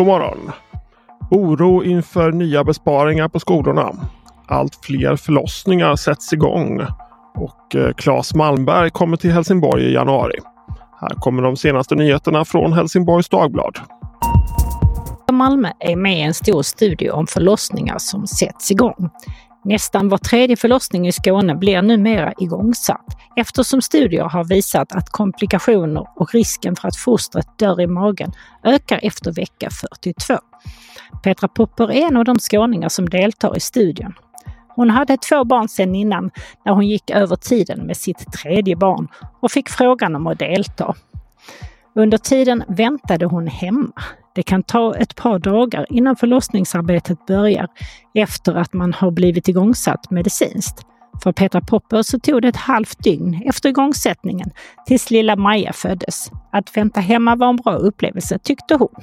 God morgon! Oro inför nya besparingar på skolorna. Allt fler förlossningar sätts igång och eh, Claes Malmberg kommer till Helsingborg i januari. Här kommer de senaste nyheterna från Helsingborgs Dagblad. Malmö är med i en stor studie om förlossningar som sätts igång. Nästan var tredje förlossning i Skåne blir numera igångsatt eftersom studier har visat att komplikationer och risken för att fostret dör i magen ökar efter vecka 42. Petra Popper är en av de skåningar som deltar i studien. Hon hade två barn sedan innan när hon gick över tiden med sitt tredje barn och fick frågan om att delta. Under tiden väntade hon hemma. Det kan ta ett par dagar innan förlossningsarbetet börjar efter att man har blivit igångsatt medicinskt. För Petra Popper så tog det ett halvt dygn efter igångsättningen tills lilla Maja föddes. Att vänta hemma var en bra upplevelse tyckte hon.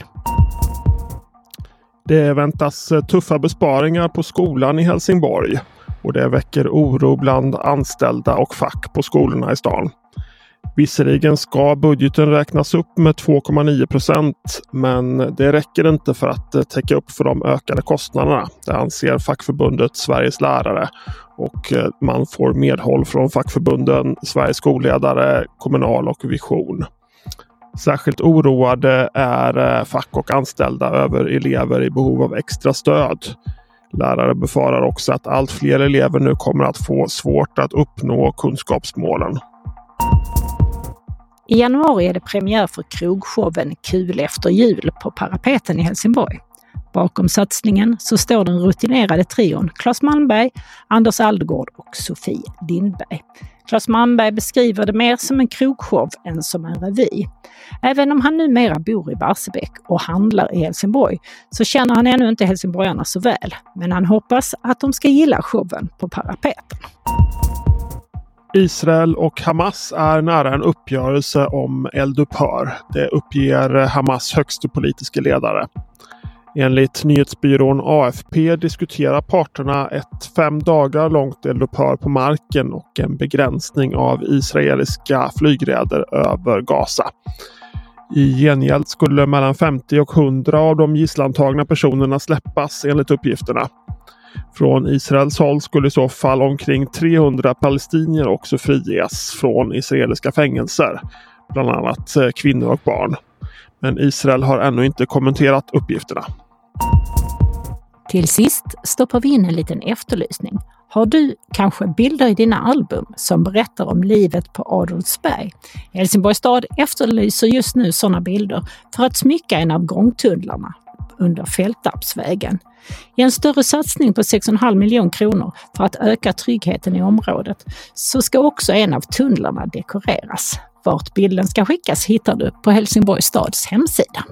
Det väntas tuffa besparingar på skolan i Helsingborg och det väcker oro bland anställda och fack på skolorna i stan. Visserligen ska budgeten räknas upp med 2,9 procent men det räcker inte för att eh, täcka upp för de ökade kostnaderna. Det anser fackförbundet Sveriges lärare och eh, man får medhåll från fackförbunden Sveriges skolledare, Kommunal och Vision. Särskilt oroade är eh, fack och anställda över elever i behov av extra stöd. Lärare befarar också att allt fler elever nu kommer att få svårt att uppnå kunskapsmålen. I januari är det premiär för krogshowen Kul efter jul på Parapeten i Helsingborg. Bakom satsningen så står den rutinerade trion Claes Malmberg, Anders Aldegård och Sofie Lindberg. Claes Malmberg beskriver det mer som en krogshow än som en revy. Även om han numera bor i Barsebäck och handlar i Helsingborg så känner han ännu inte helsingborgarna så väl. Men han hoppas att de ska gilla showen på Parapeten. Israel och Hamas är nära en uppgörelse om eldupphör. Det uppger Hamas högste politiska ledare. Enligt nyhetsbyrån AFP diskuterar parterna ett fem dagar långt eldupphör på marken och en begränsning av israeliska flygräder över Gaza. I gengäld skulle mellan 50 och 100 av de gisslantagna personerna släppas enligt uppgifterna. Från Israels håll skulle i så fall omkring 300 palestinier också friges från israeliska fängelser. Bland annat eh, kvinnor och barn. Men Israel har ännu inte kommenterat uppgifterna. Till sist stoppar vi in en liten efterlysning. Har du kanske bilder i dina album som berättar om livet på Adolfsberg? Helsingborgs stad efterlyser just nu sådana bilder för att smycka en av gångtunnlarna under Fältarpsvägen. I en större satsning på 6,5 miljoner kronor för att öka tryggheten i området så ska också en av tunnlarna dekoreras. Vart bilden ska skickas hittar du på Helsingborgs stads hemsida.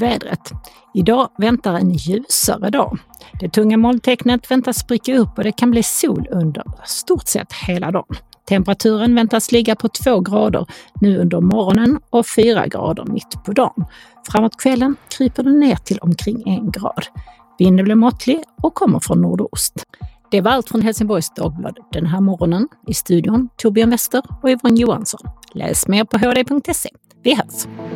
Vädret. Idag väntar en ljusare dag. Det tunga molntecknet väntas spricka upp och det kan bli sol under stort sett hela dagen. Temperaturen väntas ligga på 2 grader nu under morgonen och 4 grader mitt på dagen. Framåt kvällen kryper den ner till omkring 1 grad. Vinden blir måttlig och kommer från nordost. Det var allt från Helsingborgs Dagblad den här morgonen. I studion Torbjörn Wester och Yvonne Johansson. Läs mer på hd.se. Vi hörs!